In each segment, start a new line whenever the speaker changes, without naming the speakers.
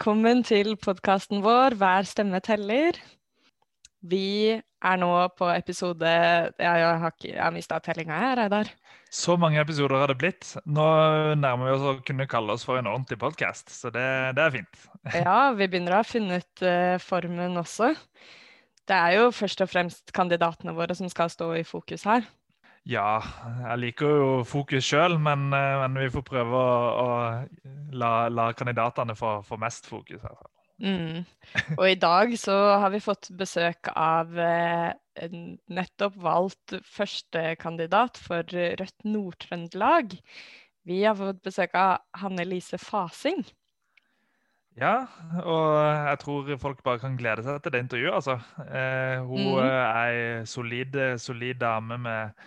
velkommen til podkasten vår Hver stemme teller. Vi er nå på episode Jeg har, ikke- jeg har mista tellinga her, Reidar.
Så mange episoder har det blitt. Nå nærmer vi oss å kunne kalle oss for en ordentlig podkast, så det, det er fint.
Ja, vi begynner å ha funnet eh, formen også. Det er jo først og fremst kandidatene våre som skal stå i fokus her.
Ja, jeg liker jo fokus sjøl, men, eh, men vi får prøve å, å la, la kandidatene få, få mest fokus. Altså.
Mm. Og i dag så har vi fått besøk av eh, nettopp valgt førstekandidat for Rødt Nord-Trøndelag. Vi har fått besøk av Hanne Lise Fasing.
Ja, og jeg tror folk bare kan glede seg til det intervjuet, altså. Eh, hun
mm.
er ei solid, solid dame med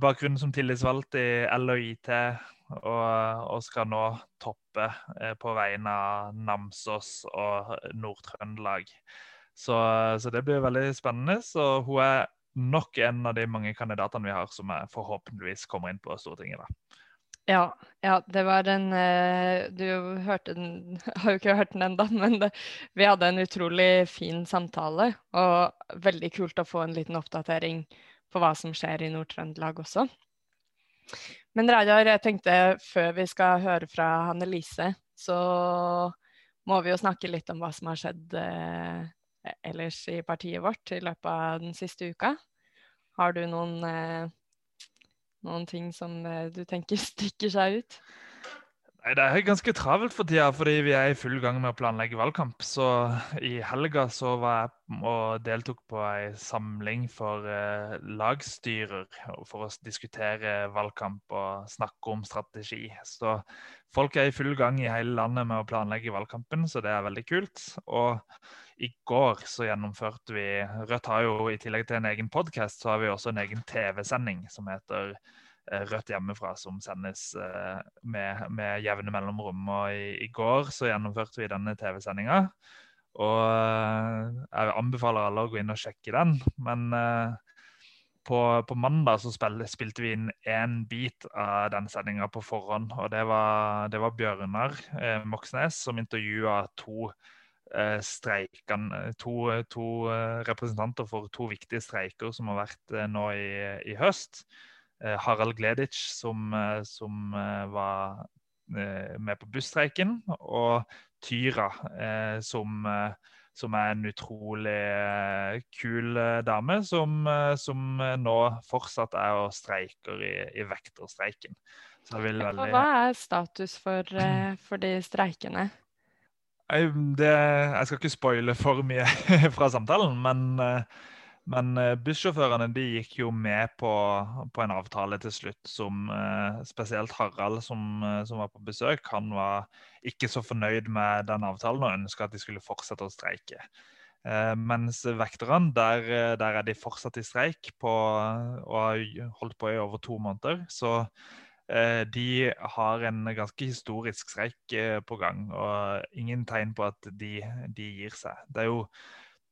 bakgrunn som tillitsvalgt i L og og, skal nå toppe eh, på vegne av Namsos og Nord-Trøndelag. Så, så det blir veldig spennende. Så hun er nok en av de mange kandidatene vi har som forhåpentligvis kommer inn på Stortinget. da.
Ja, ja, det var en eh, Du hørte den Har jo ikke hørt den ennå, men det, vi hadde en utrolig fin samtale. Og veldig kult å få en liten oppdatering på hva som skjer i Nord-Trøndelag også. Men Reidar, jeg tenkte før vi skal høre fra Hanne Lise, så må vi jo snakke litt om hva som har skjedd eh, ellers i partiet vårt i løpet av den siste uka. Har du noen eh, noen ting som eh, du tenker stikker seg ut?
Nei, Det er ganske travelt for tida, fordi vi er i full gang med å planlegge valgkamp. Så i helga så var jeg og deltok på ei samling for eh, lagstyrer for å diskutere valgkamp og snakke om strategi. Så folk er i full gang i hele landet med å planlegge valgkampen, så det er veldig kult. Og i går så gjennomførte vi Rødt har jo i tillegg til en egen podkast, så har vi også en egen TV-sending som heter Rødt hjemmefra, som sendes eh, med, med jevne mellomrom. Og i, i går så gjennomførte vi denne TV-sendinga. Og eh, jeg anbefaler alle å gå inn og sjekke den. Men eh, på, på mandag så spil, spilte vi inn én bit av den sendinga på forhånd. Og det var, det var Bjørnar eh, Moxnes som intervjua to eh, streikene, to, to eh, representanter for to viktige streiker som har vært eh, nå i, i høst. Eh, Harald Gleditsch, som, eh, som eh, var med på busstreiken, og Tyra, som, som er en utrolig kul dame, som, som nå fortsatt er og streiker i, i vekterstreiken. Veldig
hva er status for, for de streikene?
Det, jeg skal ikke spoile for mye fra samtalen, men, men eh, bussjåførene de gikk jo med på, på en avtale til slutt som eh, spesielt Harald, som, eh, som var på besøk, han var ikke så fornøyd med den avtalen og ønska at de skulle fortsette å streike. Mens vekterne, der, der er de fortsatt i streik på, og har holdt på i over to måneder. Så De har en ganske historisk streik på gang, og ingen tegn på at de, de gir seg. Det er jo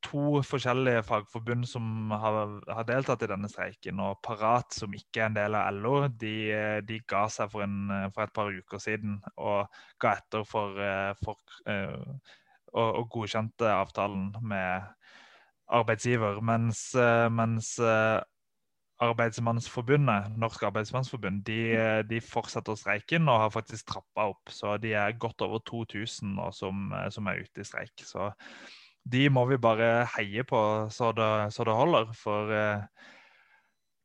to forskjellige fagforbund som har, har deltatt i denne streiken. Og Parat, som ikke er en del av LO, de, eh, de ga seg for, en, for, et par uker siden og ga etter for, for og, og godkjente avtalen med arbeidsgiver. Mens, mens Arbeidsmannsforbundet, Norsk Arbeidsmannsforbund, de, de fortsetter streiken og har faktisk trappa opp. Så de er godt over 2000 nå som, som er ute i streik. Så de må vi bare heie på så det, så det holder. For eh,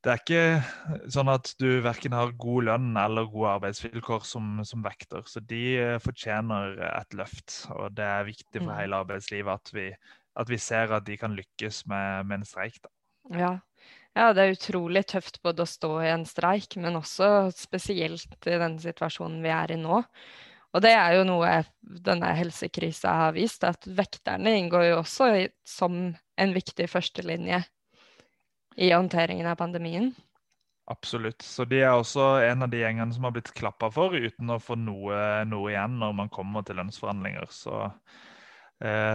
det er ikke sånn at du verken har god lønn eller gode arbeidsvilkår som, som vekter. Så de eh, fortjener et løft. Og det er viktig for hele arbeidslivet at vi, at vi ser at de kan lykkes med, med en streik. da.
Ja. ja, det er utrolig tøft både å stå i en streik, men også spesielt i den situasjonen vi er i nå. Og det er jo noe denne helsekrisa har vist, at vekterne inngår jo også i, som en viktig førstelinje i håndteringen av pandemien.
Absolutt. Så de er også en av de gjengene som har blitt klappa for uten å få noe, noe igjen når man kommer til lønnsforhandlinger. Så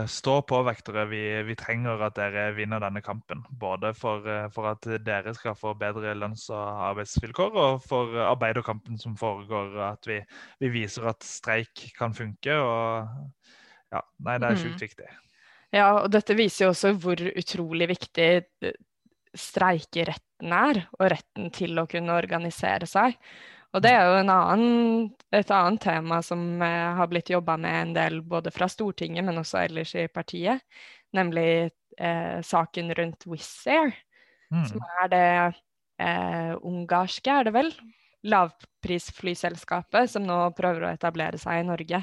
stå på, vektere. Vi, vi, trenger at dere vinner denne kampen. Både for, eh, for, at dere skal få bedre lønns- og arbeidsvilkår, og for arbeiderkampen som foregår. At vi, vi, viser at streik kan funke. Og ja, nei, det er sjukt viktig.
Ja, og dette viser jo også hvor utrolig viktig eh, streikeretten er, og retten til å kunne organisere seg. Og det er jo annen, et annet tema som eh, har blitt jobba med en del både fra Stortinget, men også ellers i partiet, nemlig eh, saken rundt Wizz Air, mm. som er det eh, ungarske, er det vel, lavprisflyselskapet som nå prøver å etablere seg i Norge.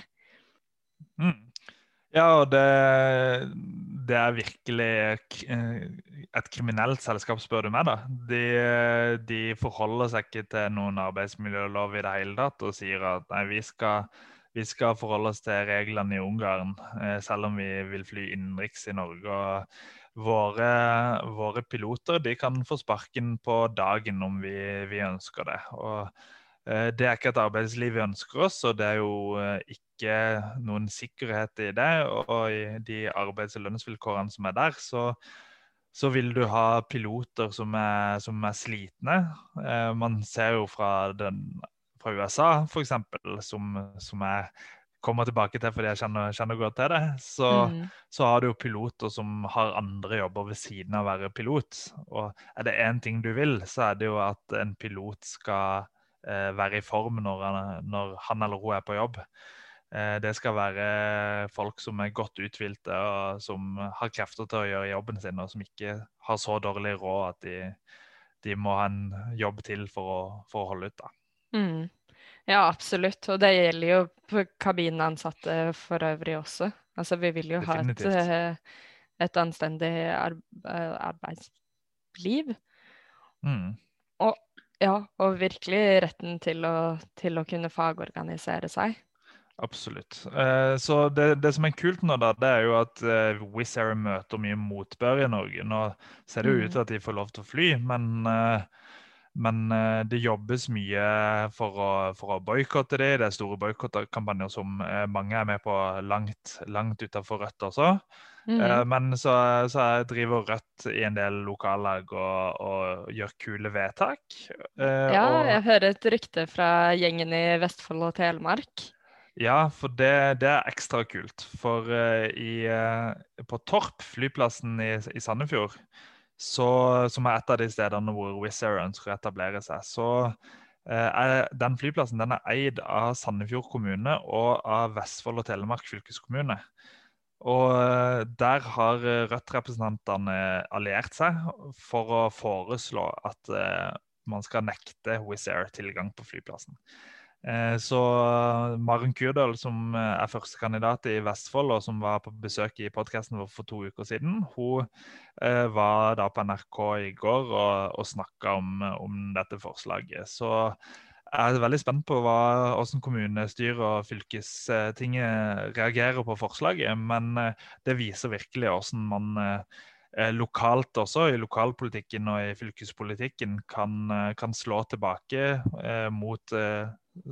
Mm. Ja, og det, det, er virkelig et kriminelt selskap, spør du meg. da. De, de, forholder seg ikke til noen arbeidsmiljølov i det hele tatt og sier at nei, vi skal, vi skal forholde oss til reglene i Ungarn, eh, selv om vi vil fly innenriks i Norge. og Våre, våre piloter de kan få sparken på dagen om vi, vi ønsker det. og Eh, det er ikke et arbeidsliv vi ønsker oss, og det er jo eh, ikke noen sikkerhet i det. Og i de arbeids- og lønnsvilkårene som er der, så, så vil du ha piloter som er, som er slitne. Eh, man ser jo fra, den, fra USA, f.eks., som, som jeg kommer tilbake til fordi jeg kjenner, kjenner godt til det, så, mm. så, har du jo piloter som har andre jobber ved siden av å være pilot. Og er det én ting du vil, så er det jo at en pilot skal Eh, være i form når han, når han, eller hun er på jobb. Eh, det skal være folk som er godt uthvilte og som har krefter til å gjøre jobben sin, og som ikke har så dårlig råd at de, de må ha en jobb til for å, for å holde ut. da.
Mm. Ja, absolutt. Og det gjelder jo kabinansatte for øvrig også. Altså, vi vil jo Definitivt. ha et, eh, et anstendig arbeidsliv. Mm. Og ja, og virkelig retten til å, til å kunne fagorganisere seg.
Absolutt. Eh, så det, det, som er kult nå, da, det er jo at eh, Wizz Air møter mye motbør i Norge. Nå ser det jo ut mm. til at de får lov til å fly, men, eh, men eh, det jobbes mye for å, for å boikotte det. Det er store boikotkampanjer som eh, mange er med på langt, langt utafor Rødt også. Mm. Uh, men så, så driver Rødt i en del lokallag og, og gjør kule vedtak.
Uh, ja, og, jeg hører et rykte fra gjengen i Vestfold og Telemark.
Ja, for det, det er ekstra kult. For uh, i, på Torp, flyplassen i, i Sandefjord, så, som er et av de stedene hvor Wizz Air ønsker å etablere seg, så er den flyplassen den er eid av Sandefjord kommune og av Vestfold og Telemark fylkeskommune. Og eh, der har eh, Rødt-representantene alliert seg for å foreslå at eh, man skal nekte Wizz Air tilgang på flyplassen. Så Maren Kurdal, som er førstekandidat i Vestfold, og som var på besøk i podkasten vår for to uker siden, hun var da på NRK i går og, og snakka om, om, dette forslaget. Så jeg er veldig spent på hva, hvordan kommunestyret og fylkestinget reagerer på forslaget. Men eh, det viser virkelig hvordan man eh, lokalt også, i lokalpolitikken og i fylkespolitikken, kan, eh, kan slå tilbake mot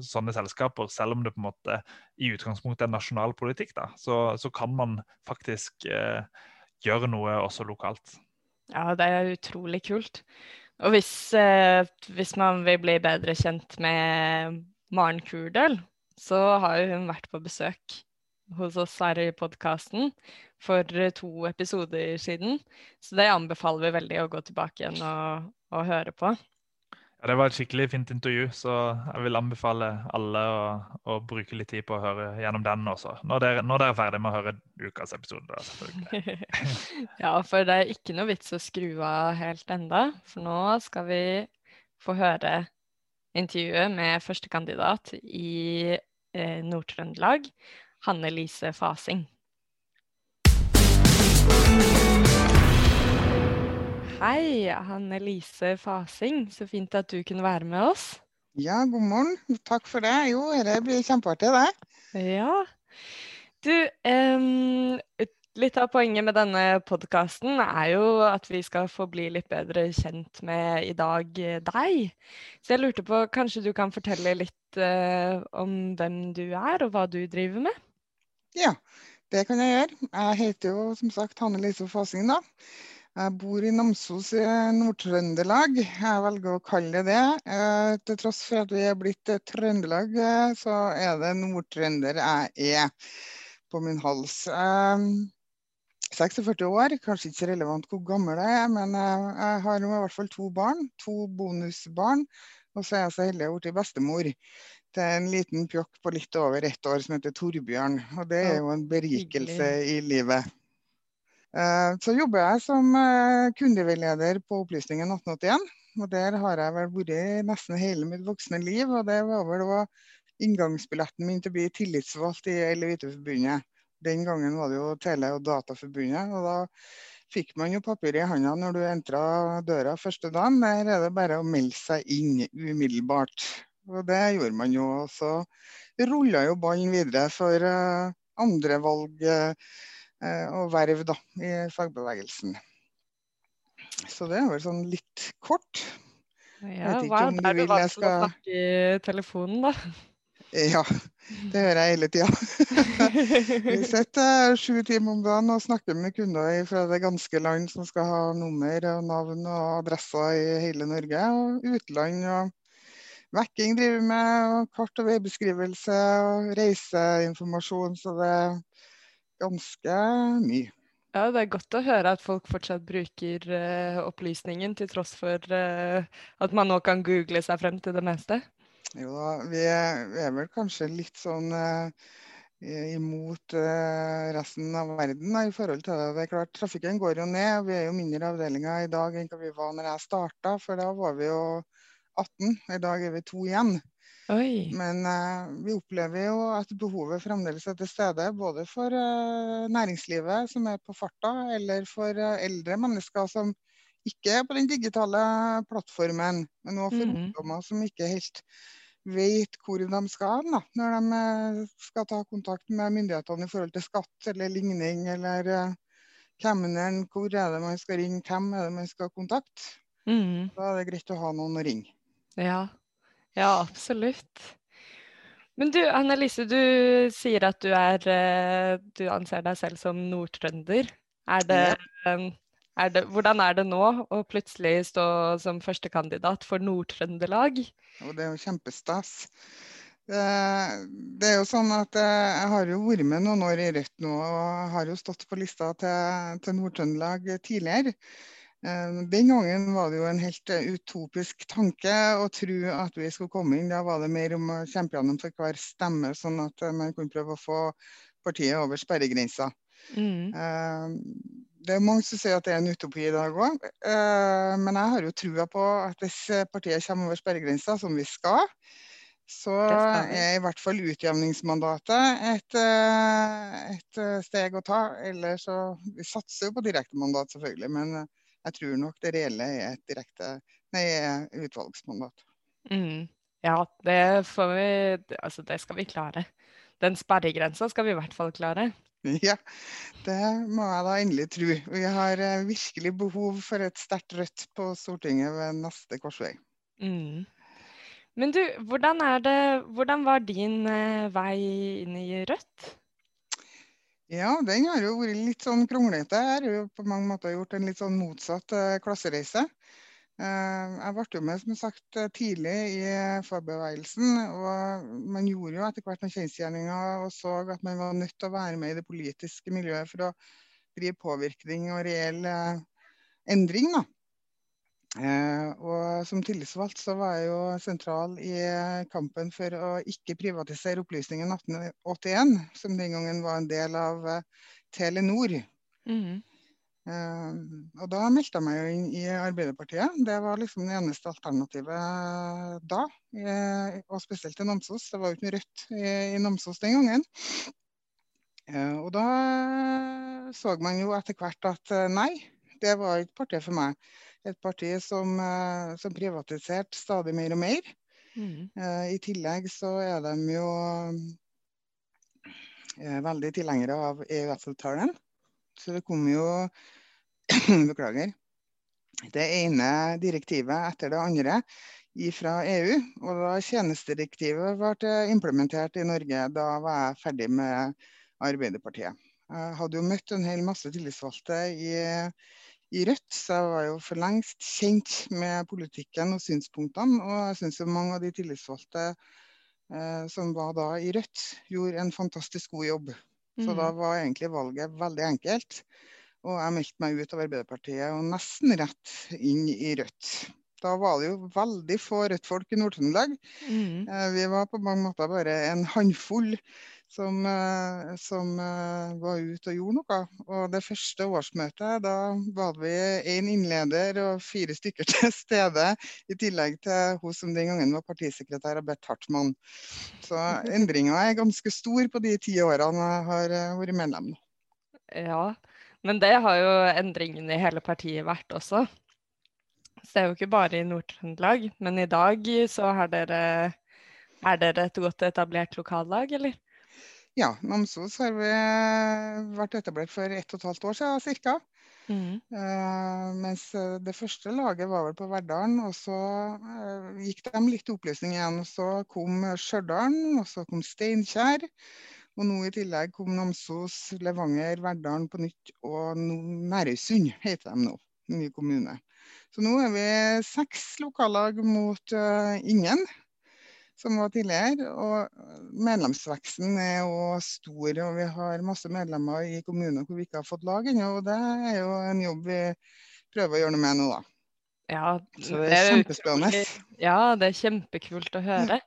sånne selskaper, selv om det på en måte i utgangspunktet er nasjonal politikk. Da, så, så kan man faktisk gjøre noe også lokalt.
Ja, det er utrolig kult. Og hvis, eh, hvis, man vil bli bedre kjent med Maren Kurdøl, så har hun vært på besøk hos oss her i podkasten for to episoder siden. Så det anbefaler vi veldig å gå tilbake igjen og, og høre på.
Det var et skikkelig fint intervju, så jeg vil anbefale alle å, å bruke litt tid på å høre gjennom den også. Når dere, når dere er ferdig med å høre ukas episode. selvfølgelig.
ja, for det er ikke noe vits å skru av helt enda, for nå skal vi få høre intervjuet med førstekandidat i eh, Nord-Trøndelag, Hanne Lise Fasing. Hei, Hanne Lise Fasing. Så fint at du kunne være med oss.
Ja, god morgen. Takk for det. Jo, det blir kjempeartig, det.
Ja. Du, um, litt av poenget med denne podkasten er jo at vi skal få bli litt bedre kjent med i dag deg. Så jeg lurte på, kanskje du kan fortelle litt uh, om hvem du er, og hva du driver med?
Ja, det kan jeg gjøre. Jeg heter jo som sagt Hanne Lise Fasing, da. Jeg bor i Namsos i Nord-Trøndelag. Jeg velger å kalle det det. Eh, til tross for at vi er blitt Trøndelag, eh, så er det nordtrønder jeg er. på min hals. Um, 46 år, kanskje ikke relevant hvor gammel jeg er, men jeg har i hvert fall to barn. To bonusbarn. Og så er jeg så heldig å ha blitt bestemor til en liten pjokk på litt over ett år som heter Torbjørn. Og det er jo en berikelse i livet. Eh, så jobber jeg som eh, kundeveileder på Opplysningen 1881. Og der har jeg vel vært nesten hele mitt voksne liv. Og det var vel inngangsbilletten min til å bli tillitsvalgt i LVIT-forbundet. Den gangen var det jo Tele- og Dataforbundet. og da fikk man jo papir i handa når du entra døra første dagen. Der er det bare å melde seg inn umiddelbart. Og det gjorde man jo. Og så rulla jo ballen videre for uh, andre valg og verv da, i fagbevegelsen. Så det er vel sånn litt kort.
Ja, hva er det du vant til å snakke i telefonen, da?
Ja, det hører jeg hele tida. Vi sitter sju timer om dagen og snakker med kunder fra det ganske land som skal ha nummer og navn og adresser i hele Norge, og utland. og Vekking driver med, og kart- og veibeskrivelse og reiseinformasjon. Så det ganske mye.
Ja, Det er godt å høre at folk fortsatt bruker uh, opplysningen, til tross for uh, at man nå kan google seg frem til det meste.
Jo da, vi vi er vel kanskje litt sånn uh, imot resten av verden da, i forhold til det. Det er klart, Trafikken går jo ned. Vi er jo mindre avdelinger i dag enn hva vi var når jeg starta. For da var vi jo 18. I dag er vi to igjen.
Oi.
Men uh, vi opplever jo at behovet fremdeles er til stede. Både for uh, næringslivet som er på farta, eller for uh, eldre mennesker som ikke er på den digitale plattformen. Men òg for mm. ungdommer som ikke helt vet hvor de skal hen når de skal ta kontakt med myndighetene i forhold til skatt eller ligning. Eller kemneren, hvor er det man skal ringe, hvem er det man skal kontakte.
Mm.
Da er det greit å ha noen å ringe.
Ja, ja, absolutt. Men du, Annelise, du sier at du er eh, Du anser deg selv som nordtrønder. Er det, ja. er det, hvordan er det nå å plutselig stå som førstekandidat for Nord-Trøndelag?
Det er jo kjempestas. Det, det, er jo sånn at eh, Jeg har jo vært med noen år i Rødt nå, og har jo stått på lista til, til Nord-Trøndelag tidligere. Eh, den gangen var det jo en helt eh, utopisk tanke å tro at vi skulle komme inn. Da var det mer om å kjempe gjennom for hver stemme, sånn at eh, man kunne prøve å få partiet over sperregrensa.
Mm.
Det er mange som sier at det er en utopi i dag òg, men jeg har jo trua på at hvis partiet kommer over sperregrensa, som vi skal, så er i hvert fall utjevningsmandatet et, et steg å ta. Eller så Vi satser jo på direktemandat, selvfølgelig, men jeg tror nok det reelle er et direkte nei, utvalgsmandat.
Mm. Ja, det får vi Altså, det skal vi klare. Den sperregrensa skal vi i hvert fall klare.
Ja, det må jeg da endelig tro. Vi har eh, virkelig behov for et sterkt Rødt på Stortinget ved neste korsvei.
Mm. Men du, hvordan, det, hvordan var din eh, vei inn i Rødt?
Ja, den har jo vært litt sånn kronglete. Jeg har jo på mange måter gjort en litt sånn motsatt uh, klassereise. Uh, jeg ble jo med som sagt tidlig i fagbevegelsen. og Man gjorde jo etter hvert noen kjensgjerninger og så at man var nødt til å være med i det politiske miljøet for å drive påvirkning og reell uh, endring. da. Eh, og som tillitsvalgt så var jeg jo sentral i kampen for å ikke privatisere Opplysningen 1881, som den gangen var en del av eh, Telenor.
Mm.
Eh, og da meldte jeg meg jo inn i Arbeiderpartiet. Det var liksom det eneste alternativet da. og spesielt i Namsos. Det var jo ikke noe rødt i, i Namsos den gangen. og da så man jo etter hvert at nei, det var ikke partiet for meg et parti som, eh, som privatiserte stadig mer og mer.
Mm.
Uh, I tillegg så er de jo uh, veldig tilhengere av EØS-avtalen. Så det kom jo Beklager. Det ene direktivet etter det andre fra EU. Og da tjenestedirektivet ble implementert i Norge, da var jeg ferdig med Arbeiderpartiet. Jeg hadde jo møtt en hel masse tillitsvalgte i i Rødt, så jeg var jo for lengst kjent med politikken og synspunktene. Og jeg syns mange av de tillitsvalgte eh, som var da i Rødt, gjorde en fantastisk god jobb. Så
Mm.
da var egentlig valget veldig enkelt. Og jeg meldte meg ut av Arbeiderpartiet og nesten rett inn i Rødt. Da var det jo veldig få Rødt-folk i Nord-Trøndelag.
Mm.
Eh, Vi var på mange måter bare en håndfull som, eh, som eh, var ute og gjorde noe. Og det første årsmøtet, da var vi én innleder og fire stykker til stede. I tillegg til hun som den gangen var partisekretær, Bert Hartmann. Så endringa er ganske stor på de ti årene jeg har eh, vært medlem.
Ja, men det har jo endringene i hele partiet vært også. Så det er jo ikke bare i Nord-Trøndelag. Men i dag så har dere Er dere et godt etablert lokallag, eller?
Ja, Namsos har vi vært etablert for ett og et halvt år siden ca.
Mm.
Uh, mens eh, det første laget var vel på Verdalen, og så uh, gikk de litt oppløsning igjen. Og så kom Stjørdal, og så kom Steinkjer. Og nå i tillegg kom Namsos, Levanger, Verdalen på nytt, og nå Nærøysund heter de nå. Ny kommune. Så nå er vi seks lokallag mot uh, ingen, som var tidligere. Og medlemsveksten er jo stor, og vi har masse medlemmer i kommuner hvor vi ikke har fått lag ennå. Og det er jo en jobb vi prøver å gjøre noe med nå, da.
Ja,
Så det er kjempespennende.
Ja, det er kjempekult å høre.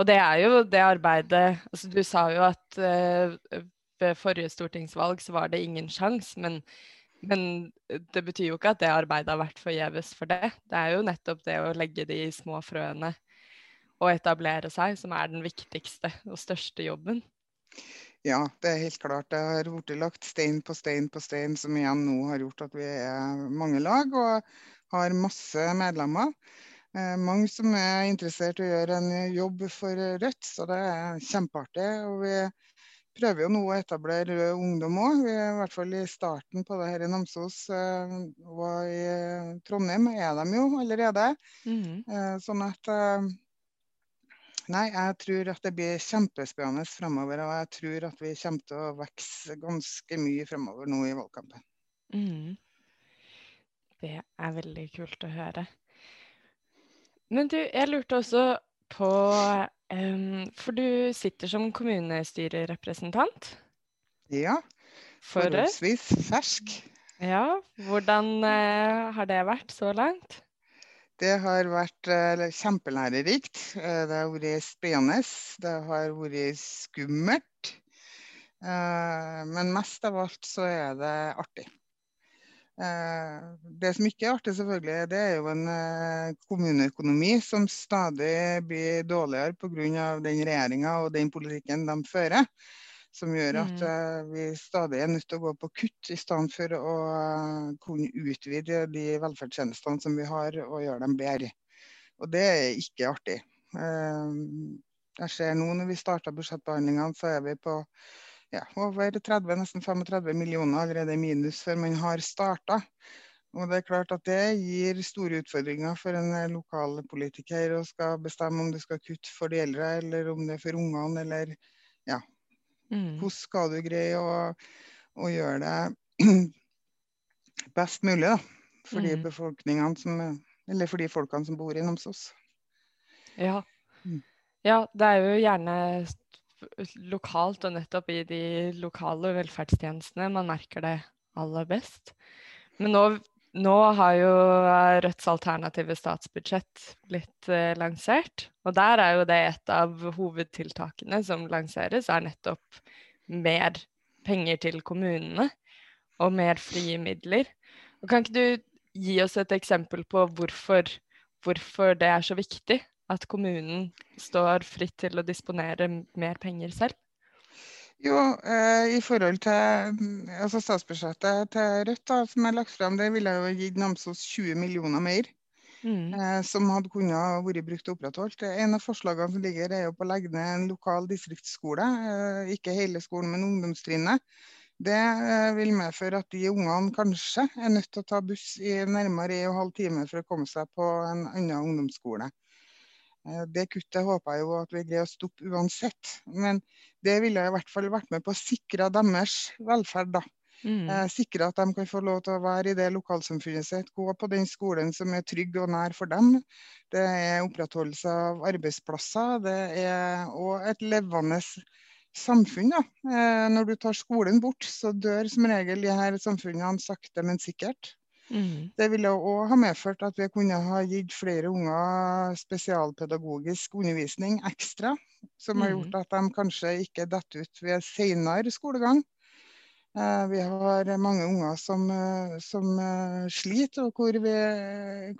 Og det er jo det arbeidet altså Du sa jo at uh, ved forrige stortingsvalg så var det ingen sjanse, men, men det betyr jo ikke at det arbeidet har vært forgjeves for det. Det er jo nettopp det å legge de små frøene og etablere seg som er den viktigste og største jobben.
Ja, det er helt klart. Det har blitt lagt stein på stein på stein, som igjen nå har gjort at vi er mange lag og har masse medlemmer. Eh, mange som er interessert i å gjøre en jobb for Rødt, så det er kjempeartig. Og vi prøver jo nå å etablere Rød Ungdom òg. Vi er i hvert fall i starten på det her i Namsos. eh, Og i Trondheim er de jo allerede.
Mhm.
Eh, Sånn at Nei, jeg tror at det blir kjempespennende fremover. Og jeg tror at vi kommer til å vokse ganske mye fremover nå i valgkampen.
Mm. Det er veldig kult å høre. Men du, jeg lurte også på um, For du sitter som kommunestyrerepresentant
Ja, forholdsvis fersk.
Ja, hvordan uh, har det vært så langt?
Det har vært eh, kjempelærerikt. Eh, det har vært spennende. Det har vært skummelt. Eh, men mest av alt så er det artig. Det som ikke er artig, selvfølgelig, det er jo en kommuneøkonomi som stadig blir dårligere pga. den regjeringa og den politikken de fører. Som gjør at eh, vi stadig er nødt til å gå på kutt, i stedet for å eh, kunne utvide de velferdstjenestene som vi har, og gjøre dem bedre. Og det er ikke artig. Uh, Jeg ser nå når vi starter budsjettbehandlingene, så er vi på ja, over 30, nesten 35 millioner allerede i minus før man har starta. Og det er klart at det gir store utfordringer for en lokalpolitiker å skal bestemme om du skal kutte for de eldre, eller om det er for ungene, eller
Mm.
hvordan skal du greie å, å gjøre det best mulig da, for de
Mm.
befolkningene som, eller for de folkene som bor i Namsos.
Ja.
Mm.
ja, det er jo gjerne lokalt og nettopp i de lokale velferdstjenestene man merker det aller best. Men nå, nå har jo Rødts alternative statsbudsjett blitt eh, lansert. Og der er jo det et av hovedtiltakene som lanseres, er nettopp mer penger til kommunene og mer frie midler. Og kan ikke du gi oss et eksempel på hvorfor, hvorfor det er så viktig at kommunen står fritt til å disponere mer penger selv?
Jo, eh, i forhold til mm, altså statsbudsjettet til Rødt da, som er lagt frem, det ville jo gitt Namsos 20 millioner mer.
Mm.
eh, som hadde kunnet vært brukt og opprettholdt. En av forslagene som ligger er jo på å legge ned en lokal distriktsskole. eh, Ikke hele skolen, men ungdomstrinnet. Det eh, vil medføre at de ungene kanskje er nødt til å ta buss i nærmere en og en halv time for å komme seg på en annen ungdomsskole. Eh, Det kuttet håper jeg jo at vi greier å stoppe uansett. Men det ville jeg i hvert fall vært med på å sikre deres velferd. da.
Mm.
Eh, sikre at de kan få lov til å være i det lokalsamfunnet sitt, gå på den skolen som er trygg og nær for dem. Det er opprettholdelse av arbeidsplasser. Det er òg et levende samfunn. Da. Eh, når du tar skolen bort, så dør som regel de her samfunnene sakte, men sikkert. Mm. Det ville òg ha medført at vi kunne ha gitt flere unger spesialpedagogisk undervisning ekstra, som har gjort mm. at de kanskje ikke detter ut ved senere skolegang. Eh, vi har mange unger som, eh, som eh, sliter, og hvor vi,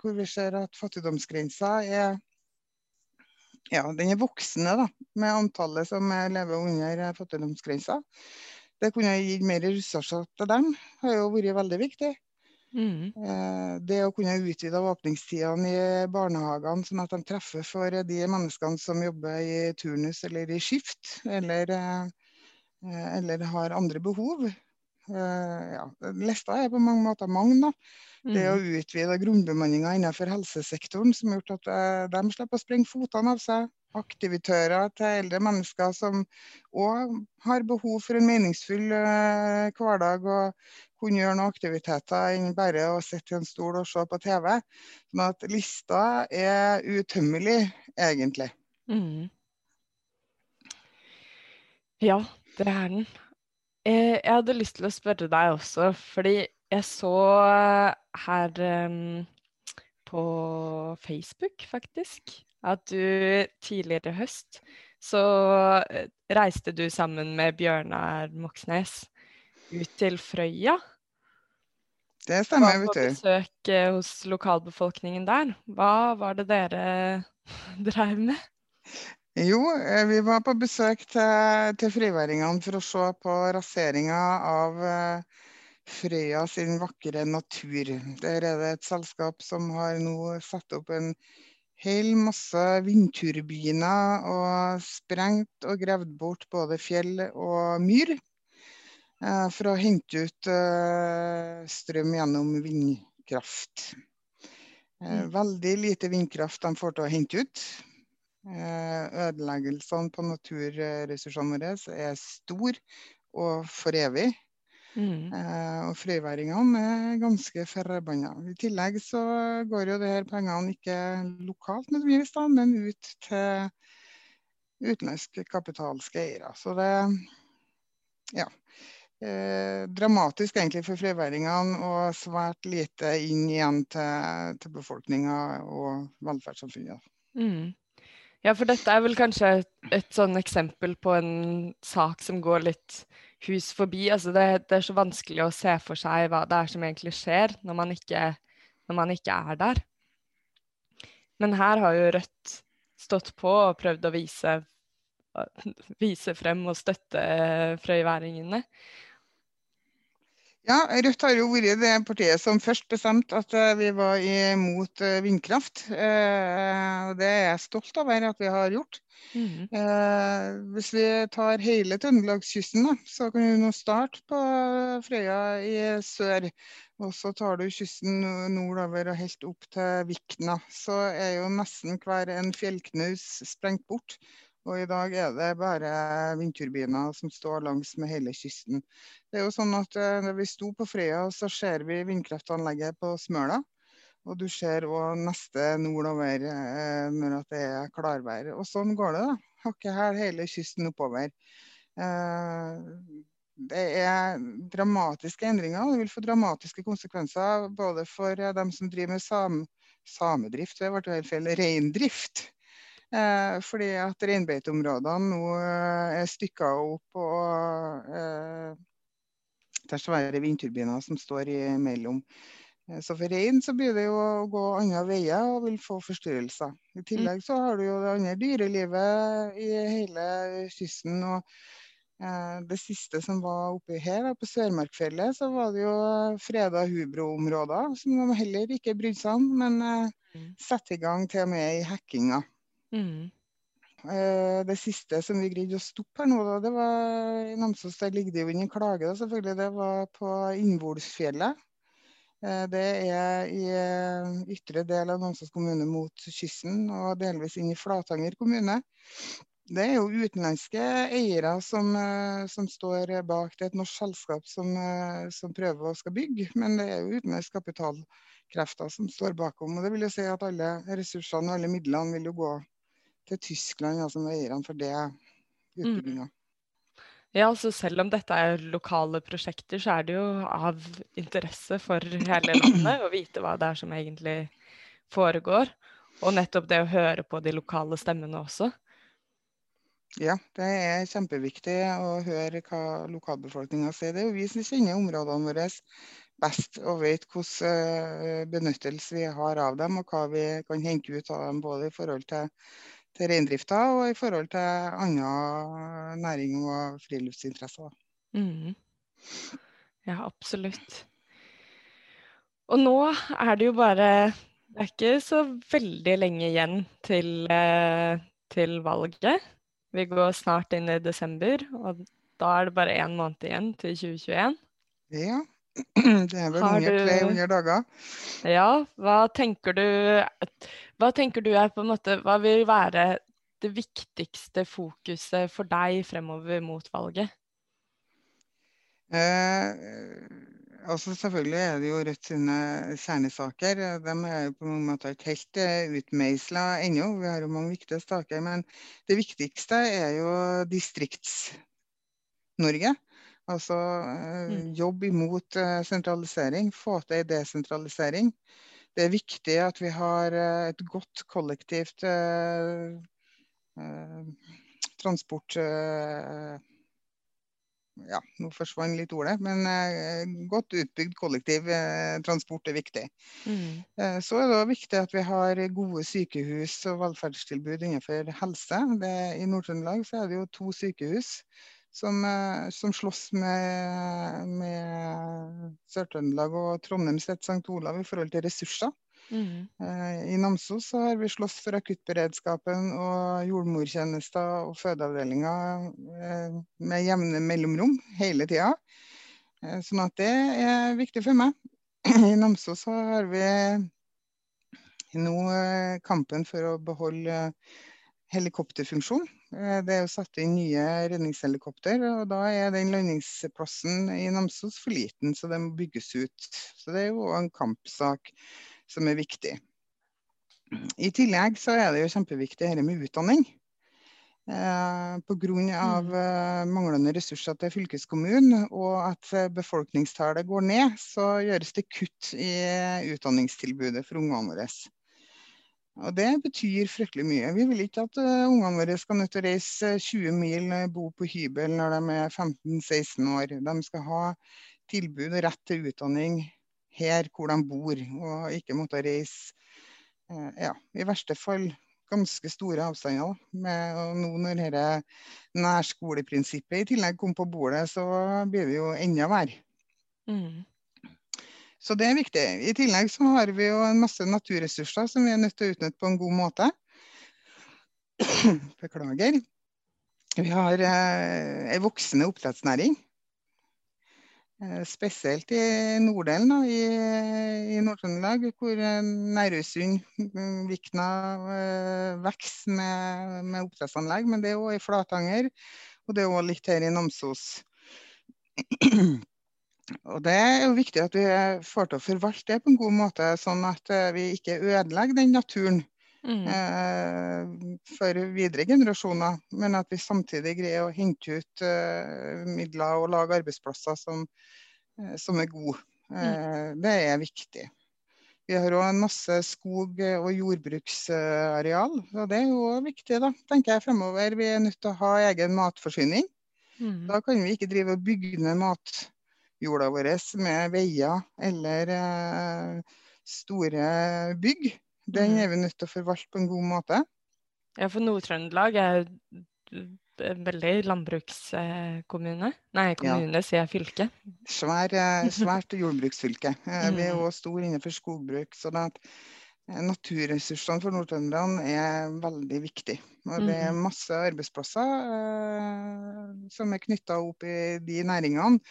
hvor vi, ser at fattigdomsgrensa er ja, den er voksende da, med antallet som lever under fattigdomsgrensa. Det kunne gitt mer ressurser til dem, har jo vært veldig viktig. Mm. Eh, det å kunne utvide åpningstidene i barnehagene, sånn at de treffer for de menneskene som jobber i turnus eller i skift, eller, eh, eller har andre behov. Eh, ja, lista er på mange måter mange. da. Det å mm. utvide grunnbemanninga innenfor helsesektoren, som har gjort at de slipper å sprenge fotene av seg aktivitører til eldre mennesker som òg har behov for en meningsfull uh, hverdag og kunne gjøre noen aktiviteter enn bare å sitte i en stol og se på TV. Sånn at lista er utømmelig, egentlig. Mm.
Ja, det er den. Eh, jeg hadde lyst til å spørre deg også, fordi jeg så her um, på Facebook, faktisk, at du tidligere i høst så eh, reiste du sammen med Bjørnar Moxnes ut til Frøya.
Det stemmer, vet du.
På besøk eh, hos lokalbefolkningen der. Hva var det dere drev med?
Jo, eh, vi var på besøk til, til friværingene for å se på raseringa av Frøya sin vakre natur. Der er det et selskap som har nå satt opp en hel masse vindturbiner og sprengt og gravd bort både fjell og myr eh, for å hente ut eh, strøm gjennom vindkraft. Eh, mm. veldig lite vindkraft de får til å hente ut. Ødeleggelsene på naturressursene våre er stor og for evig. Mm. Eh, og frøyværingene er ganske forbanna. I tillegg så går jo de her pengene ikke lokalt nødvendigvis, da, men ut til utenlandske kapitalske eiere. Så det ja. Eh, dramatisk egentlig for frøyværingene og svært lite inn igjen til, til befolkninga og velferdssamfunnet. Mm.
Ja, for dette er vel kanskje et, et sånn eksempel på en sak som går litt hus forbi. Altså det, det, er så vanskelig å se for seg hva det er som egentlig skjer når man ikke, når man ikke er der. Men her har jo Rødt stått på og prøvd å vise, vise frem og støtte frøyværingene.
Ja, Rødt har jo vært det partiet som først bestemte at eh, vi var imot eh, vindkraft. Eh, det er jeg stolt over at vi har gjort. Mm. Hvis vi tar hele Trøndelagskysten, så kan vi nå starte på Frøya i sør. Og så tar du kysten nordover og helt opp til Vikna. Så er jo nesten hver en fjellknaus sprengt bort. Og i dag er det bare vindturbiner som står langs med hele kysten. Det er jo sånn at eh, Når vi sto på Frøya, så ser vi vindkraftanlegget på Smøla. Og du ser òg neste nordover eh, når det er klarvær. Og sånn går det. da. Hakket hæl hele kysten oppover. Eh, det er dramatiske endringer. Det vil få dramatiske konsekvenser både for dem som driver med sam samedrift, det ble helt feil, reindrift. Eh, fordi at reinbeiteområdene nå eh, er stykka opp og eh, det er svære vindturbiner som står imellom. Eh, så for rein så blir det jo å gå andre veier og vil få forstyrrelser. I mm. tillegg så har du jo det andre dyrelivet i hele kysten. og eh, Det siste som var oppi her, da, på Sørmarkfjellet, så var det jo freda hubroområder som de heller ikke brydde seg om, men eh, mm. satte i gang til og med i hekkinga. Mm. Eh, det siste som vi greide å stoppe her nå, da, det var i Namsos. Der ligger det jo under klage, da, selvfølgelig. Det var på Innvolsfjellet. Eh, det er i eh, ytre del av Namsos kommune mot kysten, og delvis inn i Flatanger kommune. Det er jo utenlandske eiere som, som, står bak. Det er et norsk selskap som, som, prøver å skal bygge, men det er jo utenlandsk kapitalkrefter som står bakom. Og det vil jo si at alle ressursene og alle midlene vil jo gå til Tyskland, altså med eierne for det utbygginga. Mm.
Ja, altså selv om dette er lokale prosjekter, så er det jo av interesse for hele landet å vite hva det er som egentlig foregår. Og nettopp det å høre på de lokale stemmene også.
Ja, det er kjempeviktig å høre hva lokalbefolkninga sier. Det er jo vi som kjenner områdene våre best og vet hvilken benyttelse vi har av dem, og hva vi kan hente ut av dem både i forhold til til reindrifta og i forhold til andre næring og friluftsinteresser.
Mm. Ja, absolutt. Og nå er det jo bare Det er ikke så veldig lenge igjen til, eh, til valget. Vi går snart inn i desember, og da er det bare én måned igjen til 2021.
Ja. Det er vel under 300 dager.
Ja, hva tenker du Hva tenker du er på en måte Hva vil være det viktigste fokuset for deg fremover mot valget?
Eh, altså Selvfølgelig er det jo Rødt sine kjernesaker. De er på mange måter ikke helt uh, utmeisla ennå. Vi har jo mange viktige saker. Men det viktigste er jo Distrikts-Norge. Altså mm. jobb imot uh, sentralisering, få til desentralisering. Det er viktig at vi har et godt kollektivt transport ja, nå forsvant litt ordet, men eh, godt utbygd kollektivtransport eh, er viktig. Mm. Eh, så er det viktig at vi har gode sykehus og velferdstilbud innenfor helse. Det, I Nord-Trøndelag er det jo to sykehus som, som slåss med, med Sør-Trøndelag og Trondheim sitt St. Olav i forhold til ressurser. Mm. Eh, I Namsos har vi slåss for akuttberedskapen og jordmortjenester og fødeavdelinger eh, med jevne mellomrom hele tida. Eh, sånn at det er viktig for meg. I Namsos har vi nå kampen for å beholde helikopterfunksjon. Det er jo satt inn nye redningshelikopter, og da er den landingsplassen i Namsos for liten, så det må bygges ut. Så det er jo en kampsak som er viktig. I tillegg så er det jo kjempeviktig dette med utdanning. Eh, Pga. Mm. Eh, manglende ressurser til fylkeskommunen og at befolkningstallet går ned, så gjøres det kutt i utdanningstilbudet for ungene våre. Og Det betyr fryktelig mye. Vi vil ikke at uh, ungene våre skal nødt til å reise 20 mil, og bo på hybel når de er 15-16 år. De skal ha tilbud og rett til utdanning her hvor de bor, og ikke måtte reise uh, ja, i verste fall ganske store avstander. Med, og nå når dette nærskoleprinsippet i tillegg kom på bordet, så blir det jo enda verre. Mm. Så det er viktig. I tillegg så har vi jo en masse naturressurser som vi er nødt til å utnytte på en god måte. Beklager. Vi har eh, ei voksende oppdrettsnæring. Eh, spesielt i norddelen i, i Nord-Trøndelag, hvor eh, Nærøysund, mm, Vikna eh, vokser med, med oppdrettsanlegg. Men det er òg i Flatanger, og det er òg litt her i Namsos. Og Det er jo viktig at vi får til å forvalte det på en god måte, sånn at vi ikke ødelegger den naturen mm. eh, for videre generasjoner. Men at vi samtidig greier å hente ut eh, midler og lage arbeidsplasser som, eh, som er gode. Mm. Eh, det er viktig. Vi har òg en masse skog- og jordbruksareal. og Det er jo viktig, da, tenker jeg fremover. Vi er nødt til å ha egen matforsyning. Mm. Da kan vi ikke drive og bygge ned matjorda vår med veier eller eh, store bygg. Den mm. er vi nødt til å forvalte på en god måte.
Ja, for Nord-Trøndelag er en veldig landbrukskommune. Nei, kommune, ja. sier jeg fylke.
Svær, eh, svært jordbruksfylke. Eh, vi er òg mm. store innenfor skogbruk. så eh, Naturressursene for nordtrønderne er veldig viktig. Og det er mm. masse arbeidsplasser eh, som er knytta opp i de næringene.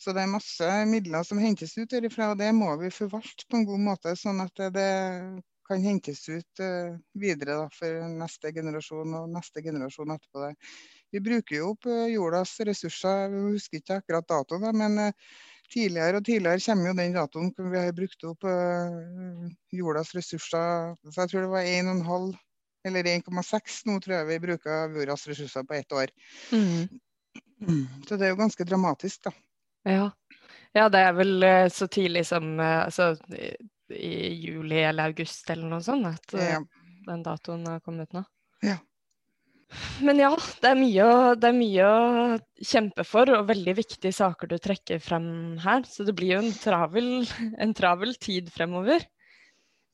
Så det er masse midler som hentes ut derifra, og det må vi forvalte på en god måte. Sånn at det kan hentes ut uh, videre da, for neste generasjon og neste generasjon etterpå. Det. Vi bruker jo opp uh, jordas ressurser, vi husker ikke akkurat datoen, men uh, tidligere og tidligere kommer jo den datoen hvor vi har brukt opp jordas ressurser. Så jeg tror det var 1,5 eller 1,6 nå tror jeg vi bruker jordas ressurser på ett år. Mm. Så det er jo ganske dramatisk, da.
Ja. ja det er vel eh, så tidlig som eh, altså, i juli eller august eller noe sånt at ja. den datoen har kommet nå.
Ja.
Men ja, det er, mye, det er, mye, å kjempe for, og veldig viktige saker du trekker frem her. Så det blir jo en travel, en travel tid fremover.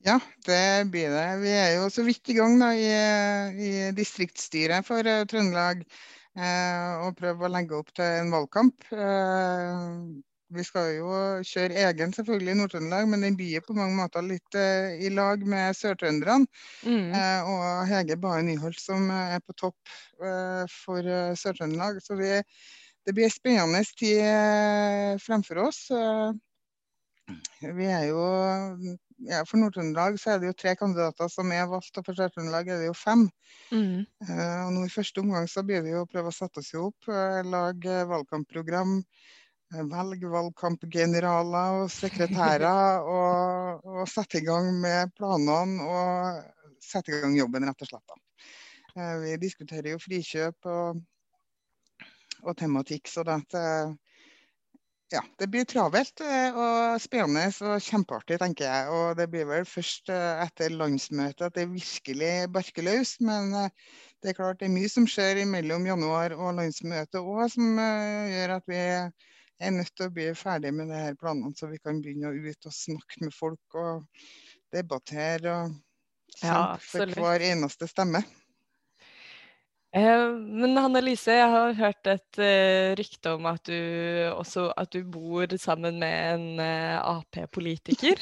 Ja, det blir det. Vi er jo så vidt i gang da, i, i distriktsstyret for Trøndelag. Uh, og prøve å legge opp til en valgkamp. Uh, vi skal jo kjøre egen selvfølgelig i Nord-Trøndelag, men den blir på mange måter litt eh, i lag med sørtrønderne. Mm. Eh, og Hege Bae Nyholt som er på topp eh, for eh, Sør-Trøndelag. Så vi, det blir en spennende tid eh, fremfor oss. Eh, vi er jo ja, For Nord-Trøndelag så er det jo tre kandidater som er valgt, og for Sør-Trøndelag er det jo fem. Mm. og nå I første omgang så blir det jo å prøve å sette oss i hop, lage valgkampprogram velge valgkampgeneraler og sekretærer og, og, sette i gang med planene og sette i gang jobben, rett og slett. Uh, vi diskuterer jo frikjøp og, og tematikk, så det, ja, det blir travelt eh, og spennende og kjempeartig, tenker jeg. Og det blir vel først eh, etter landsmøtet at det virkelig barker løs. Men det er klart det er mye som skjer mellom januar og landsmøtet òg, som gjør at vi er nødt til å bli ferdig med de her planene, så vi kan begynne å ut og snakke med folk og debattere og kjempe ja, for hver eneste stemme.
Eh, men Hanne Lise, jeg har hørt et uh, rykte om at du, også, at du bor sammen med en uh, Ap-politiker.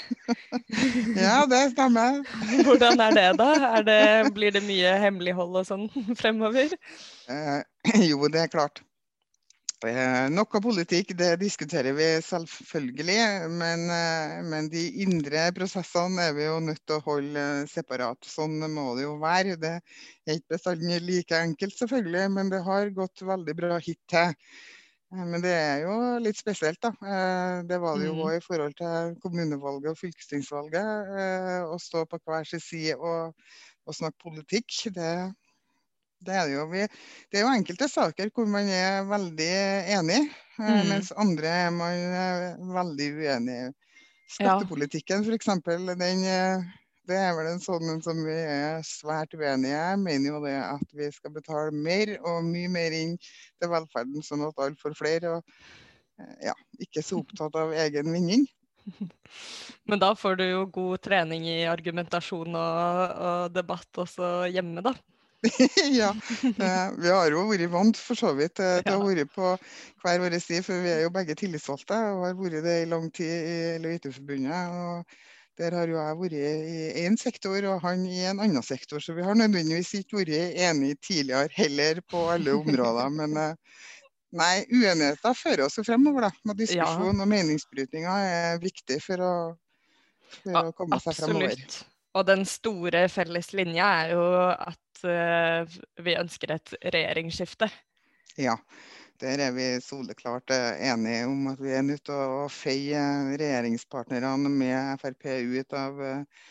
ja, det stemmer.
Hvordan er det, da? Er det, blir det mye hemmelighold og sånn fremover?
Eh, jo, det er klart. Eh, noe politikk det diskuterer vi selvfølgelig, men, eh, men, de indre prosessene er vi jo nødt til å holde separat. Sånn må det jo være. Det er ikke bestandig like enkelt, selvfølgelig, men det har gått veldig bra hittil. Eh, men det er jo litt spesielt, da. Det var det jo òg mm. i forhold til kommunevalget og fylkestingsvalget. Å stå på hver sin side og, og snakke politikk. Det, det er, jo, vi, det er jo enkelte saker hvor man er veldig enig, eh, mm. mens andre er man eh, veldig uenig i. Skattepolitikken ja. f.eks. Den, eh, det er vel en sånn som vi er svært uenige i. Mener jo det at vi skal betale mer og mye mer inn til velferden, sånn at alle får flere. Og ja, ikke så opptatt av egen vinning.
Men da får du jo god trening i argumentasjon og, og debatt også hjemme, da.
ja. Eh, vi har jo vært vant for så vidt til til å være på hver vår sti, for vi er jo begge tillitsvalgte og har vært det i lang tid i LHIT-forbundet. og Der har jo jeg vært i én sektor og han i en annen sektor, så vi har nødvendigvis ikke vært enige tidligere heller på alle områder. Men eh, nei, uenigheter fører oss jo fremover. da, med Diskusjon ja. og meningsbrytninger er viktig for å, for å komme seg fremover. Absolutt.
Og den store felles linja er jo at uh, vi ønsker et regjeringsskifte.
Ja, der er vi soleklart eh, enige om at vi er nødt til å feie regjeringspartnerne med Frp ut av, eh,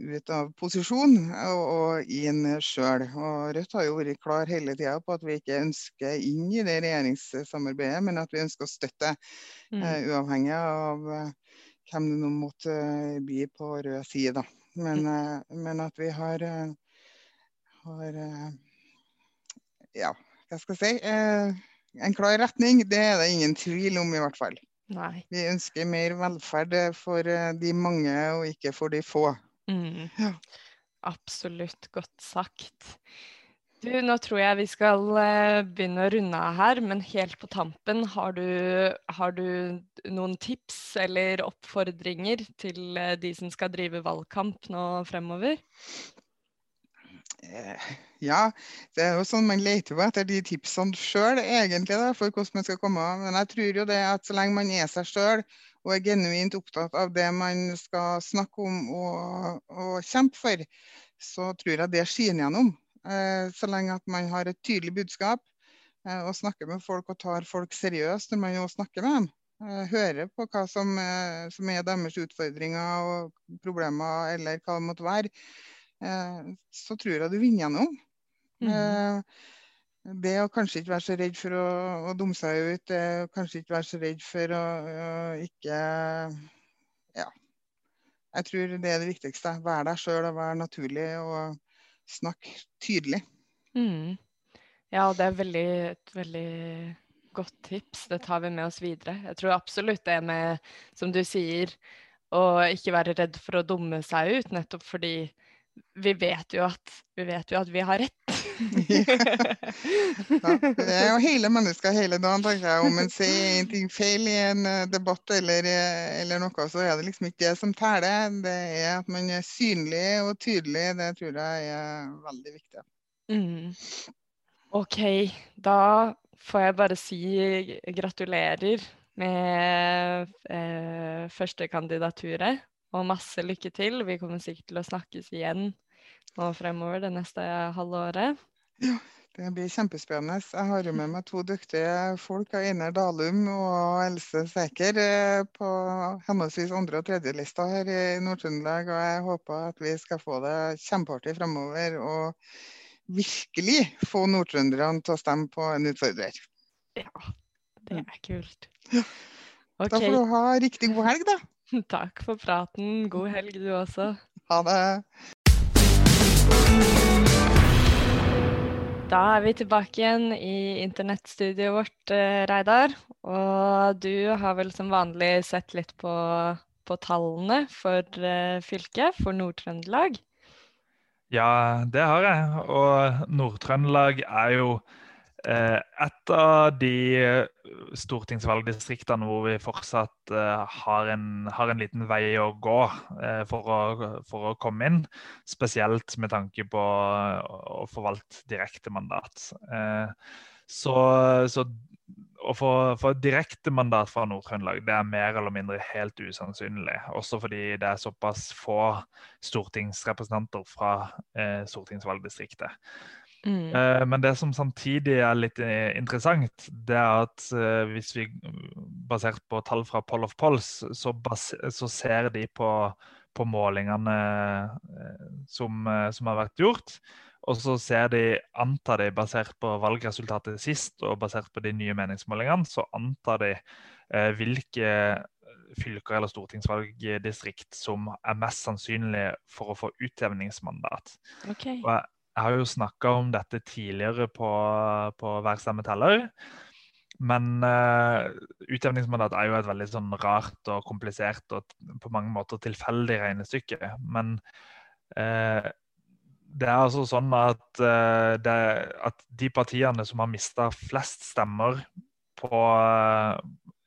ut av posisjon og, og inn sjøl. Rødt har jo vært klar hele tida på at vi ikke ønsker inn i det regjeringssamarbeidet, men at vi ønsker å støtte, mm. uh, uavhengig av uh, hvem det nå måtte bli på rød side. Men, uh, men, at vi har har eh, Ja, hva skal jeg si? Eh, en klar retning, det er det ingen tvil om, i hvert fall.
Nei.
Vi ønsker mer velferd for eh, de mange, og ikke for de få.
Mm. Ja. Absolutt godt sagt. Du, nå tror jeg vi skal begynne å runde av her, men helt på tampen, har du, har du, noen tips eller oppfordringer til de som skal drive valgkamp nå fremover?
Eh, ja, det er jo sånn man leter jo etter de tipsene sjøl, egentlig, da, for hvordan man skal komme. Men jeg tror jo det at så lenge man er seg sjøl og er genuint opptatt av det man skal snakke om og, og kjempe for, så tror jeg det skinner gjennom. Eh, så lenge at man har et tydelig budskap eh, og snakker med folk og tar folk seriøst når man jo snakker med dem. Hører på hva som, som er deres utfordringer og problemer, eller hva det måtte være. Eh, så tror jeg du vinner gjennom. Mm. Eh, det å kanskje ikke være så redd for å, å dumme seg ut, det å kanskje ikke være så redd for å, å ikke Ja. Jeg tror det er det viktigste. Være deg sjøl og være naturlig og snakke tydelig.
Mm. Ja, det er veldig, et veldig godt tips. Det tar vi med oss videre. Jeg tror absolutt det med, som du sier, å ikke være redd for å dumme seg ut, nettopp fordi vi vet jo at vi, vet jo at vi har rett.
ja, det er jo hele mennesket hele dagen, tenker jeg. Om en sier en ting feil i en eh, debatt eller, eh, eller, noe, så er det liksom ikke det som teller. Det er at man er synlig og tydelig. Det tror jeg er veldig viktig.
Mm. OK, da får jeg bare si gratulerer med eh, førstekandidaturet. Og masse lykke til. Vi kommer sikkert til å snakkes igjen nå fremover det neste halvåret.
Ja, det blir kjempespennende. Jeg har jo med meg to dyktige folk, Einar Dalum og Else Sæker, eh, på henholdsvis andre- og tredjelista her i Nord-Trøndelag. Og jeg håper at vi skal få det kjempeartig fremover. og virkelig få nordtrønderne til å stemme på en utfordrer.
Ja, det er kult.
Ja. Okay. Da får du ha riktig god helg, da.
Takk for praten. God helg, du også.
Ha det.
Da er vi tilbake igjen i internettstudioet vårt, eh, Reidar. Og du har vel som vanlig sett litt på, på tallene for uh, fylket, for Nord-Trøndelag?
Ja, det har jeg. Og Nord-Trøndelag er jo eh, et av de eh, stortingsvalgdistriktene hvor vi fortsatt eh, har, en, har, en, liten vei å gå eh, for, å, for, å, komme inn. Spesielt med tanke på å forvalte direkte mandat. så, så å få, få direktemandat fra Nord-Trøndelag det er mer eller mindre helt usannsynlig. Også fordi det er såpass få stortingsrepresentanter fra eh, stortingsvalgdistriktet. Mm. Eh, men det som samtidig er litt eh, interessant, det er at eh, hvis vi basert på tall fra Poll of Polls, så, så ser de på, på målingene som, som har vært gjort. Og så ser de, antar de, basert på valgresultatet sist og basert på de nye meningsmålingene, så antar de eh, hvilke fylker eller stortingsvalgdistrikt som er mest sannsynlige for å få utjevningsmandat.
Okay.
Og jeg, jeg, har jo snakka om dette tidligere på, på Hver stemmeteller. Men uh, utjevningsmandat er jo et veldig sånn rart og komplisert og på mange måter tilfeldig regnestykke. Men uh, det er altså sånn at, uh, det, at de partiene som har mista flest stemmer på,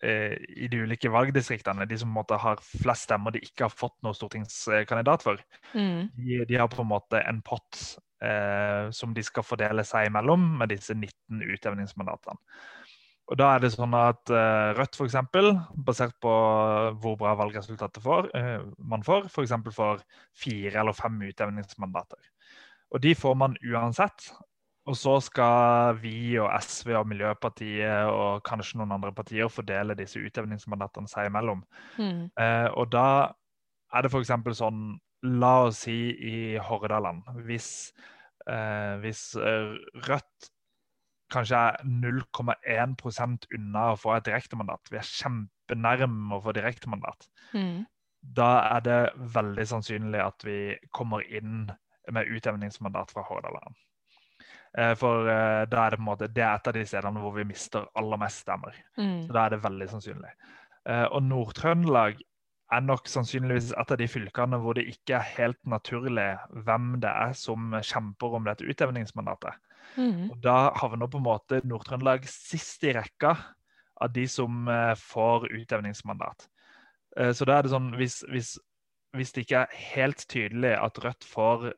i de ulike valgdistriktene, de som har flest stemmer de ikke har fått noen stortingskandidat for,
mm.
de, de, har på en måte en pott uh, som de skal fordele seg imellom med disse 19 utjevningsmandatene. Og da er det sånn at eh, Rødt f.eks., basert på hvor bra valgresultatet får, eh, man får, f.eks. får fire eller fem utjevningsmandater. Og de får man uansett. Og så skal vi og SV og Miljøpartiet og kanskje noen andre partier fordele disse utjevningsmandatene seg imellom.
Mm.
Eh, og da er det f.eks. sånn La oss si i Hordaland Hvis, eh, hvis eh, Rødt kanskje er 0,1% unna å få et direktemandat, vi er kjempenærme å få direktemandat,
mm.
da er det veldig sannsynlig at vi kommer inn med utjevningsmandat fra Hordaland. Eh, for uh, da er det på en måte, det er et av de stedene hvor vi mister aller mest stemmer.
Mm.
Så Da er det veldig sannsynlig. Og Nord-Trøndelag er nok sannsynligvis et av de fylkene hvor det ikke er helt naturlig hvem det er som kjemper om dette utjevningsmandatet.
Mm.
Og Da havner på en måte Nord-Trøndelag sist i rekka av de som uh, får utjevningsmandat. så da er det sånn, hvis, hvis, hvis det ikke er helt tydelig at Rødt får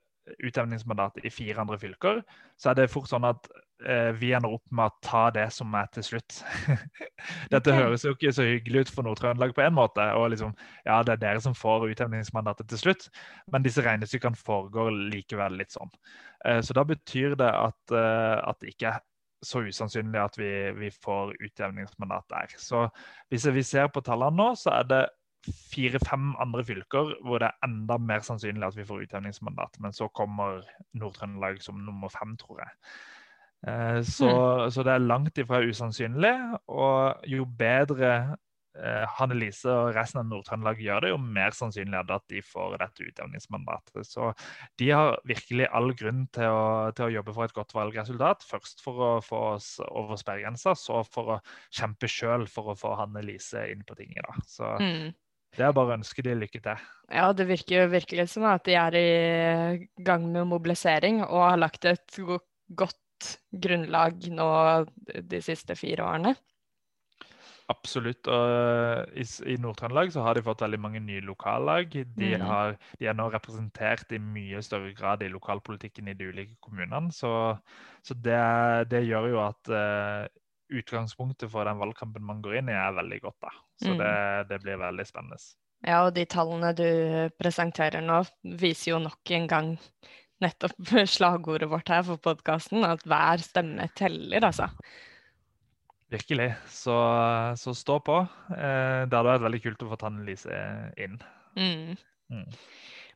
utjevningsmandat i fire andre fylker, så er det fort sånn at eh, vi ender opp med å ta det som er til slutt. Dette okay. høres jo ikke så hyggelig ut for Nord-Trøndelag på en måte. og liksom, Ja, det er dere som får utjevningsmandatet til slutt, men disse regnestykkene foregår likevel litt sånn. Eh, så da betyr det at, eh, at det ikke er så usannsynlig at vi, vi får utjevningsmandat der. Så hvis vi ser på tallene nå, så er det fire-fem andre fylker hvor det er enda mer sannsynlig at vi får utjevningsmandat. Men så kommer Nord-Trøndelag som nummer fem, tror jeg. Eh, så, så det er langt ifra usannsynlig. Og jo bedre eh, Hanne Lise og resten av Nord-Trøndelag gjør det, jo mer sannsynlig er det at de får dette utjevningsmandatet. Så de har virkelig all grunn til å, til å, jobbe for et godt valgresultat. Først for å få oss over sperregrensa, så for å kjempe sjøl for å få Hanne Lise inn på tinget. Da. Så mm. det er bare å ønske de lykke til.
Ja, det virker jo virkelig som at de er i gang med mobilisering og har lagt et godt grunnlag nå de siste fire årene.
Absolutt. og eh, I, i Nord-Trøndelag så har de fått veldig mange nye lokallag. De, mm. har, de, er nå representert i mye større grad i lokalpolitikken i de ulike kommunene. Så, så det, det, gjør jo at uh, utgangspunktet for den valgkampen man går inn i, er veldig godt. da. Så mm. det, det, blir veldig spennende.
Ja, og de tallene du presenterer nå, viser jo nok en gang nettopp slagordet vårt her for podkasten, at hver stemme teller, altså.
Virkelig. Så, så stå på. Eh, det hadde vært veldig kult å få Tanne Lise inn. Mm.
Mm.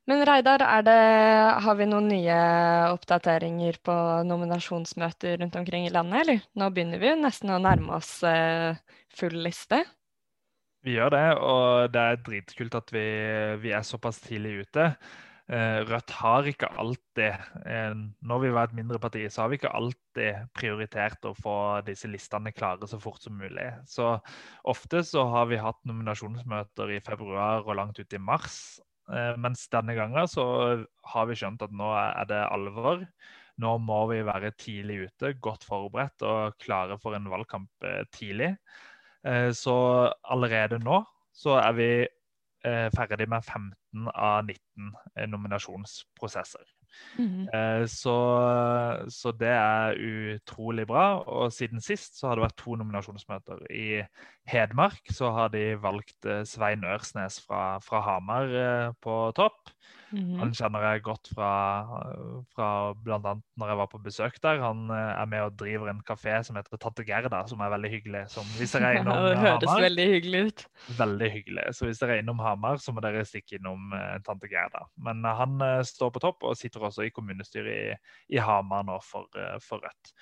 Men Reidar, det, har vi noen nye oppdateringer på nominasjonsmøter rundt omkring i landet, eller? Nå begynner vi nesten å nærme oss eh, full liste.
Vi gjør det, og det er dritkult at vi, vi er såpass tidlig ute. Eh, Rødt har ikke alltid, eh, når vi var et mindre parti, så har vi ikke alltid prioritert å få disse listene klare så fort som mulig. Så ofte så har vi hatt nominasjonsmøter i februar og langt ut i mars. Eh, mens denne gangen så har vi skjønt at nå er det alvor. Nå må vi være tidlig ute, godt forberedt og klare for en valgkamp tidlig. Så allerede nå så er vi ferdig med 15 18 av 19 eh, nominasjonsprosesser. Mm -hmm. så, så, det er utrolig bra. Og siden sist så har det vært to nominasjonsmøter. I Hedmark så har de valgt eh, Svein Ørsnes fra, fra Hamar på topp. Mm Han kjenner jeg godt fra, fra bl.a. når jeg var på besøk der. Han eh, er med og driver en kafé som heter Tante Gerda, som er veldig hyggelig. Som hvis dere er innom
det høres Hamar, veldig hyggelig ut.
Veldig hyggelig. Så hvis dere er innom Hamar, så må dere stikke innom Tante Gerda. Men han står på topp og sitter også i kommunestyret i, i Hamar nå for, for Rødt.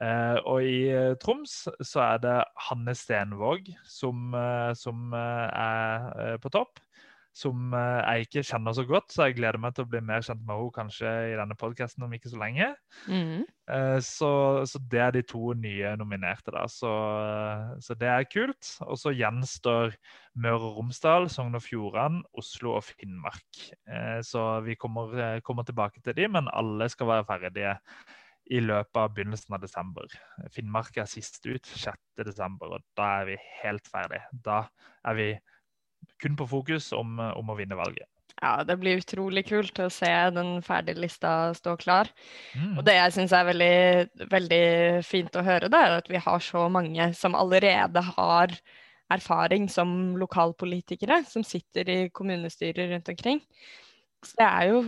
Og i Troms så er det Hanne Stenvåg som, som er på topp som eh, jeg ikke kjenner så godt, så jeg gleder meg til å bli mer kjent med henne kanskje i denne podkasten om ikke så lenge. Mm. Eh, så, så, det er de to nye nominerte, da. Så, så det er kult. Og så gjenstår Møre og Romsdal, Sogn og Fjordane, Oslo og Finnmark. Eh, så vi kommer, kommer tilbake til de, men alle skal være ferdige i løpet av begynnelsen av desember. Finnmark er sist ut 6.12., og da er vi helt ferdig. Da er vi kun på fokus om, om, å vinne valget.
Ja, det blir utrolig kult å se den ferdige lista stå klar. Mm. Og det jeg syns er veldig, veldig, fint å høre, det er at vi har så mange som allerede har erfaring som lokalpolitikere, som sitter i kommunestyrer rundt omkring. Så det er jo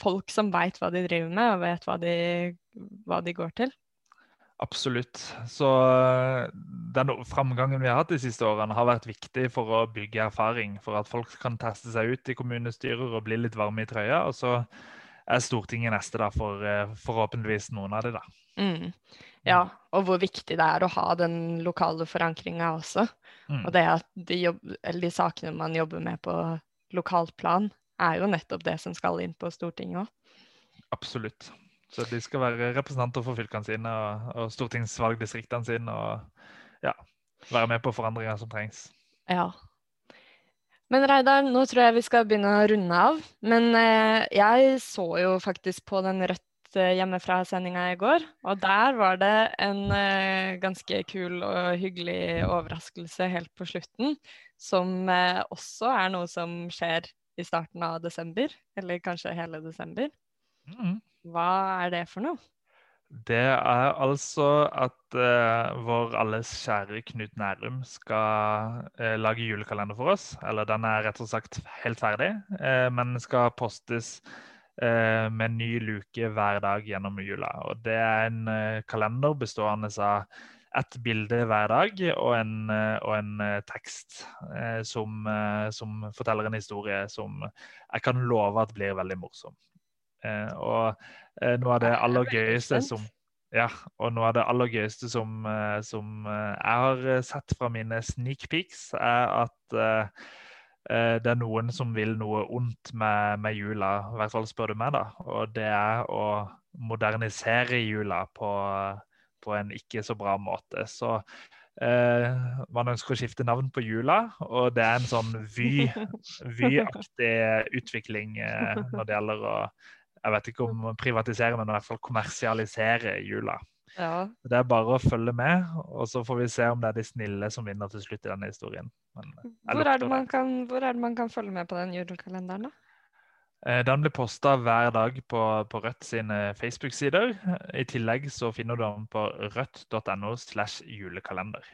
folk som veit hva de driver med, og vet hva de, hva de går til.
Absolutt. Så eh, den framgangen vi har hatt de siste årene, har vært viktig for å bygge erfaring. For at folk kan teste seg ut i kommunestyrer og bli litt varme i trøya. Og så er Stortinget neste da, for eh, forhåpentligvis noen av de da. Mm.
Ja, og hvor viktig det er å ha den lokale forankringa også. Mm. Og det at de, jobb, de, sakene man jobber med på lokalt plan, er jo nettopp det som skal inn på Stortinget òg.
Absolutt. Så de skal være representanter for fylkene sine og, og stortingsvalgdistriktene sine. Og ja, være med på forandringer som trengs.
Ja. Men Reidar, nå tror jeg vi skal begynne å runde av. Men eh, jeg så jo faktisk på den Rødt eh, hjemmefra-sendinga i går. Og der var det en eh, ganske kul og hyggelig overraskelse helt på slutten. Som eh, også er noe som skjer i starten av desember. Eller kanskje hele desember. Mm. Hva er det for noe?
Det er altså at uh, vår alles kjære Knut Nærum skal uh, lage julekalender for oss. Eller den er rett og slett helt ferdig, uh, men skal postes med en ny luke hver dag gjennom jula. Og det er en kalender bestående av ett bilde hver dag og en, og en tekst som, som forteller en historie som jeg kan love at blir veldig morsom. Eh, og eh, noe av det aller gøyeste som Ja, og noe av det aller gøyeste som, eh, som eh, jeg har sett fra mine sneak peeks, er at det er noen som vil noe ondt med, med, jula, i hvert fall spør du meg, da. Og det er å modernisere jula på, på en ikke så bra måte. Så eh, man ønsker å skifte navn på jula, og det er en sånn Vy-aktig utvikling eh, når det gjelder å jeg vet ikke om privatisere, men i hvert fall kommersialisere jula. Ja. Det er bare å følge med, og så får vi se om det er de snille som vinner til slutt i denne historien.
Hvor er, kan, hvor, er det man kan, følge med på den julekalenderen, da?
Eh, den blir posta hver dag på, på Rødt sine Facebook-sider. I tillegg så finner du den på rødt.no slash julekalender.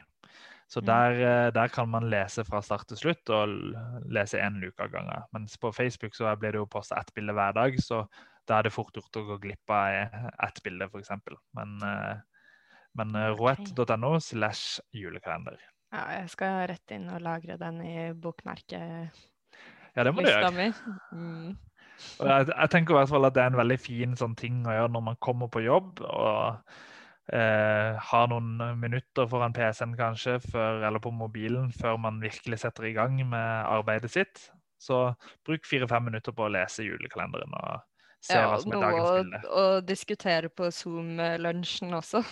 Så mm. der, eh, der, kan man lese fra start til slutt og lese én luke av gangen. Mens på Facebook så blir det jo posta ett bilde hver dag, så da er det fort gjort å gå glipp av ett bilde, f.eks. Men, eh, men roett.no slash julekalender.
Ja, jeg skal rett inn og lagre den i bokmerket.
Ja, det må du gjøre. Mm. Og jeg, jeg, tenker i hvert fall at det er en veldig fin sånn ting å gjøre når man kommer på jobb. og eh, har noen minutter foran PC-en kanskje, før, eller på mobilen før man virkelig setter i gang med arbeidet sitt. Så bruk fire-fem minutter på å lese julekalenderen. og Se ja, hva som er dagens bilde.
Og, og diskutere på Zoom-lunsjen også.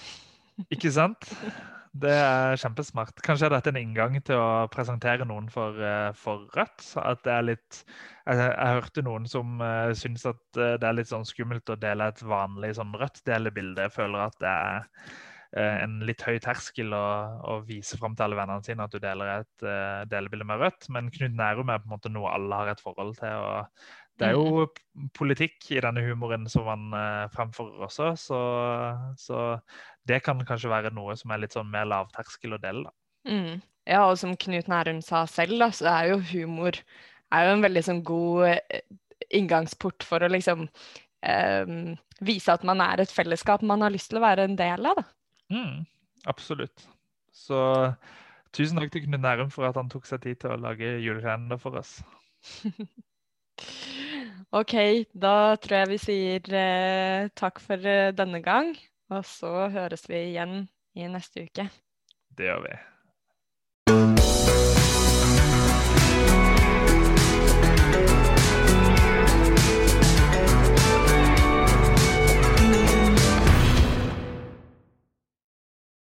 Ikke sant? Det er kjempesmart. Kanskje er dette en inngang til å presentere noen for, eh, for Rødt. At det er litt Jeg, jeg hørte noen som uh, syns at uh, det er litt sånn skummelt å dele et vanlig sånn Rødt-delebilde. Jeg føler at det er uh, en litt høy terskel å, å vise fram til alle vennene sine at du deler et uh, delebilde med Rødt. Men Knut Nærum er på en måte noe alle har et forhold til. og det er jo mm. politikk i denne humoren som man uh, fremfører også, så, så, det kan kanskje være noe som er litt sånn mer lavterskel å dele, da.
Mm. Ja, og som Knut Nærum sa selv, da, så er jo humor er jo en veldig sånn god eh, inngangsport for å liksom um, vise at man er et fellesskap man har lyst til å være en del av, da.
Mm, absolutt. Så tusen takk til Knut Nærum for at han tok seg tid til å lage julekalender for oss.
OK, da tror jeg vi sier eh, takk for eh, denne gang. Og så høres vi igjen i neste uke.
Det gjør vi.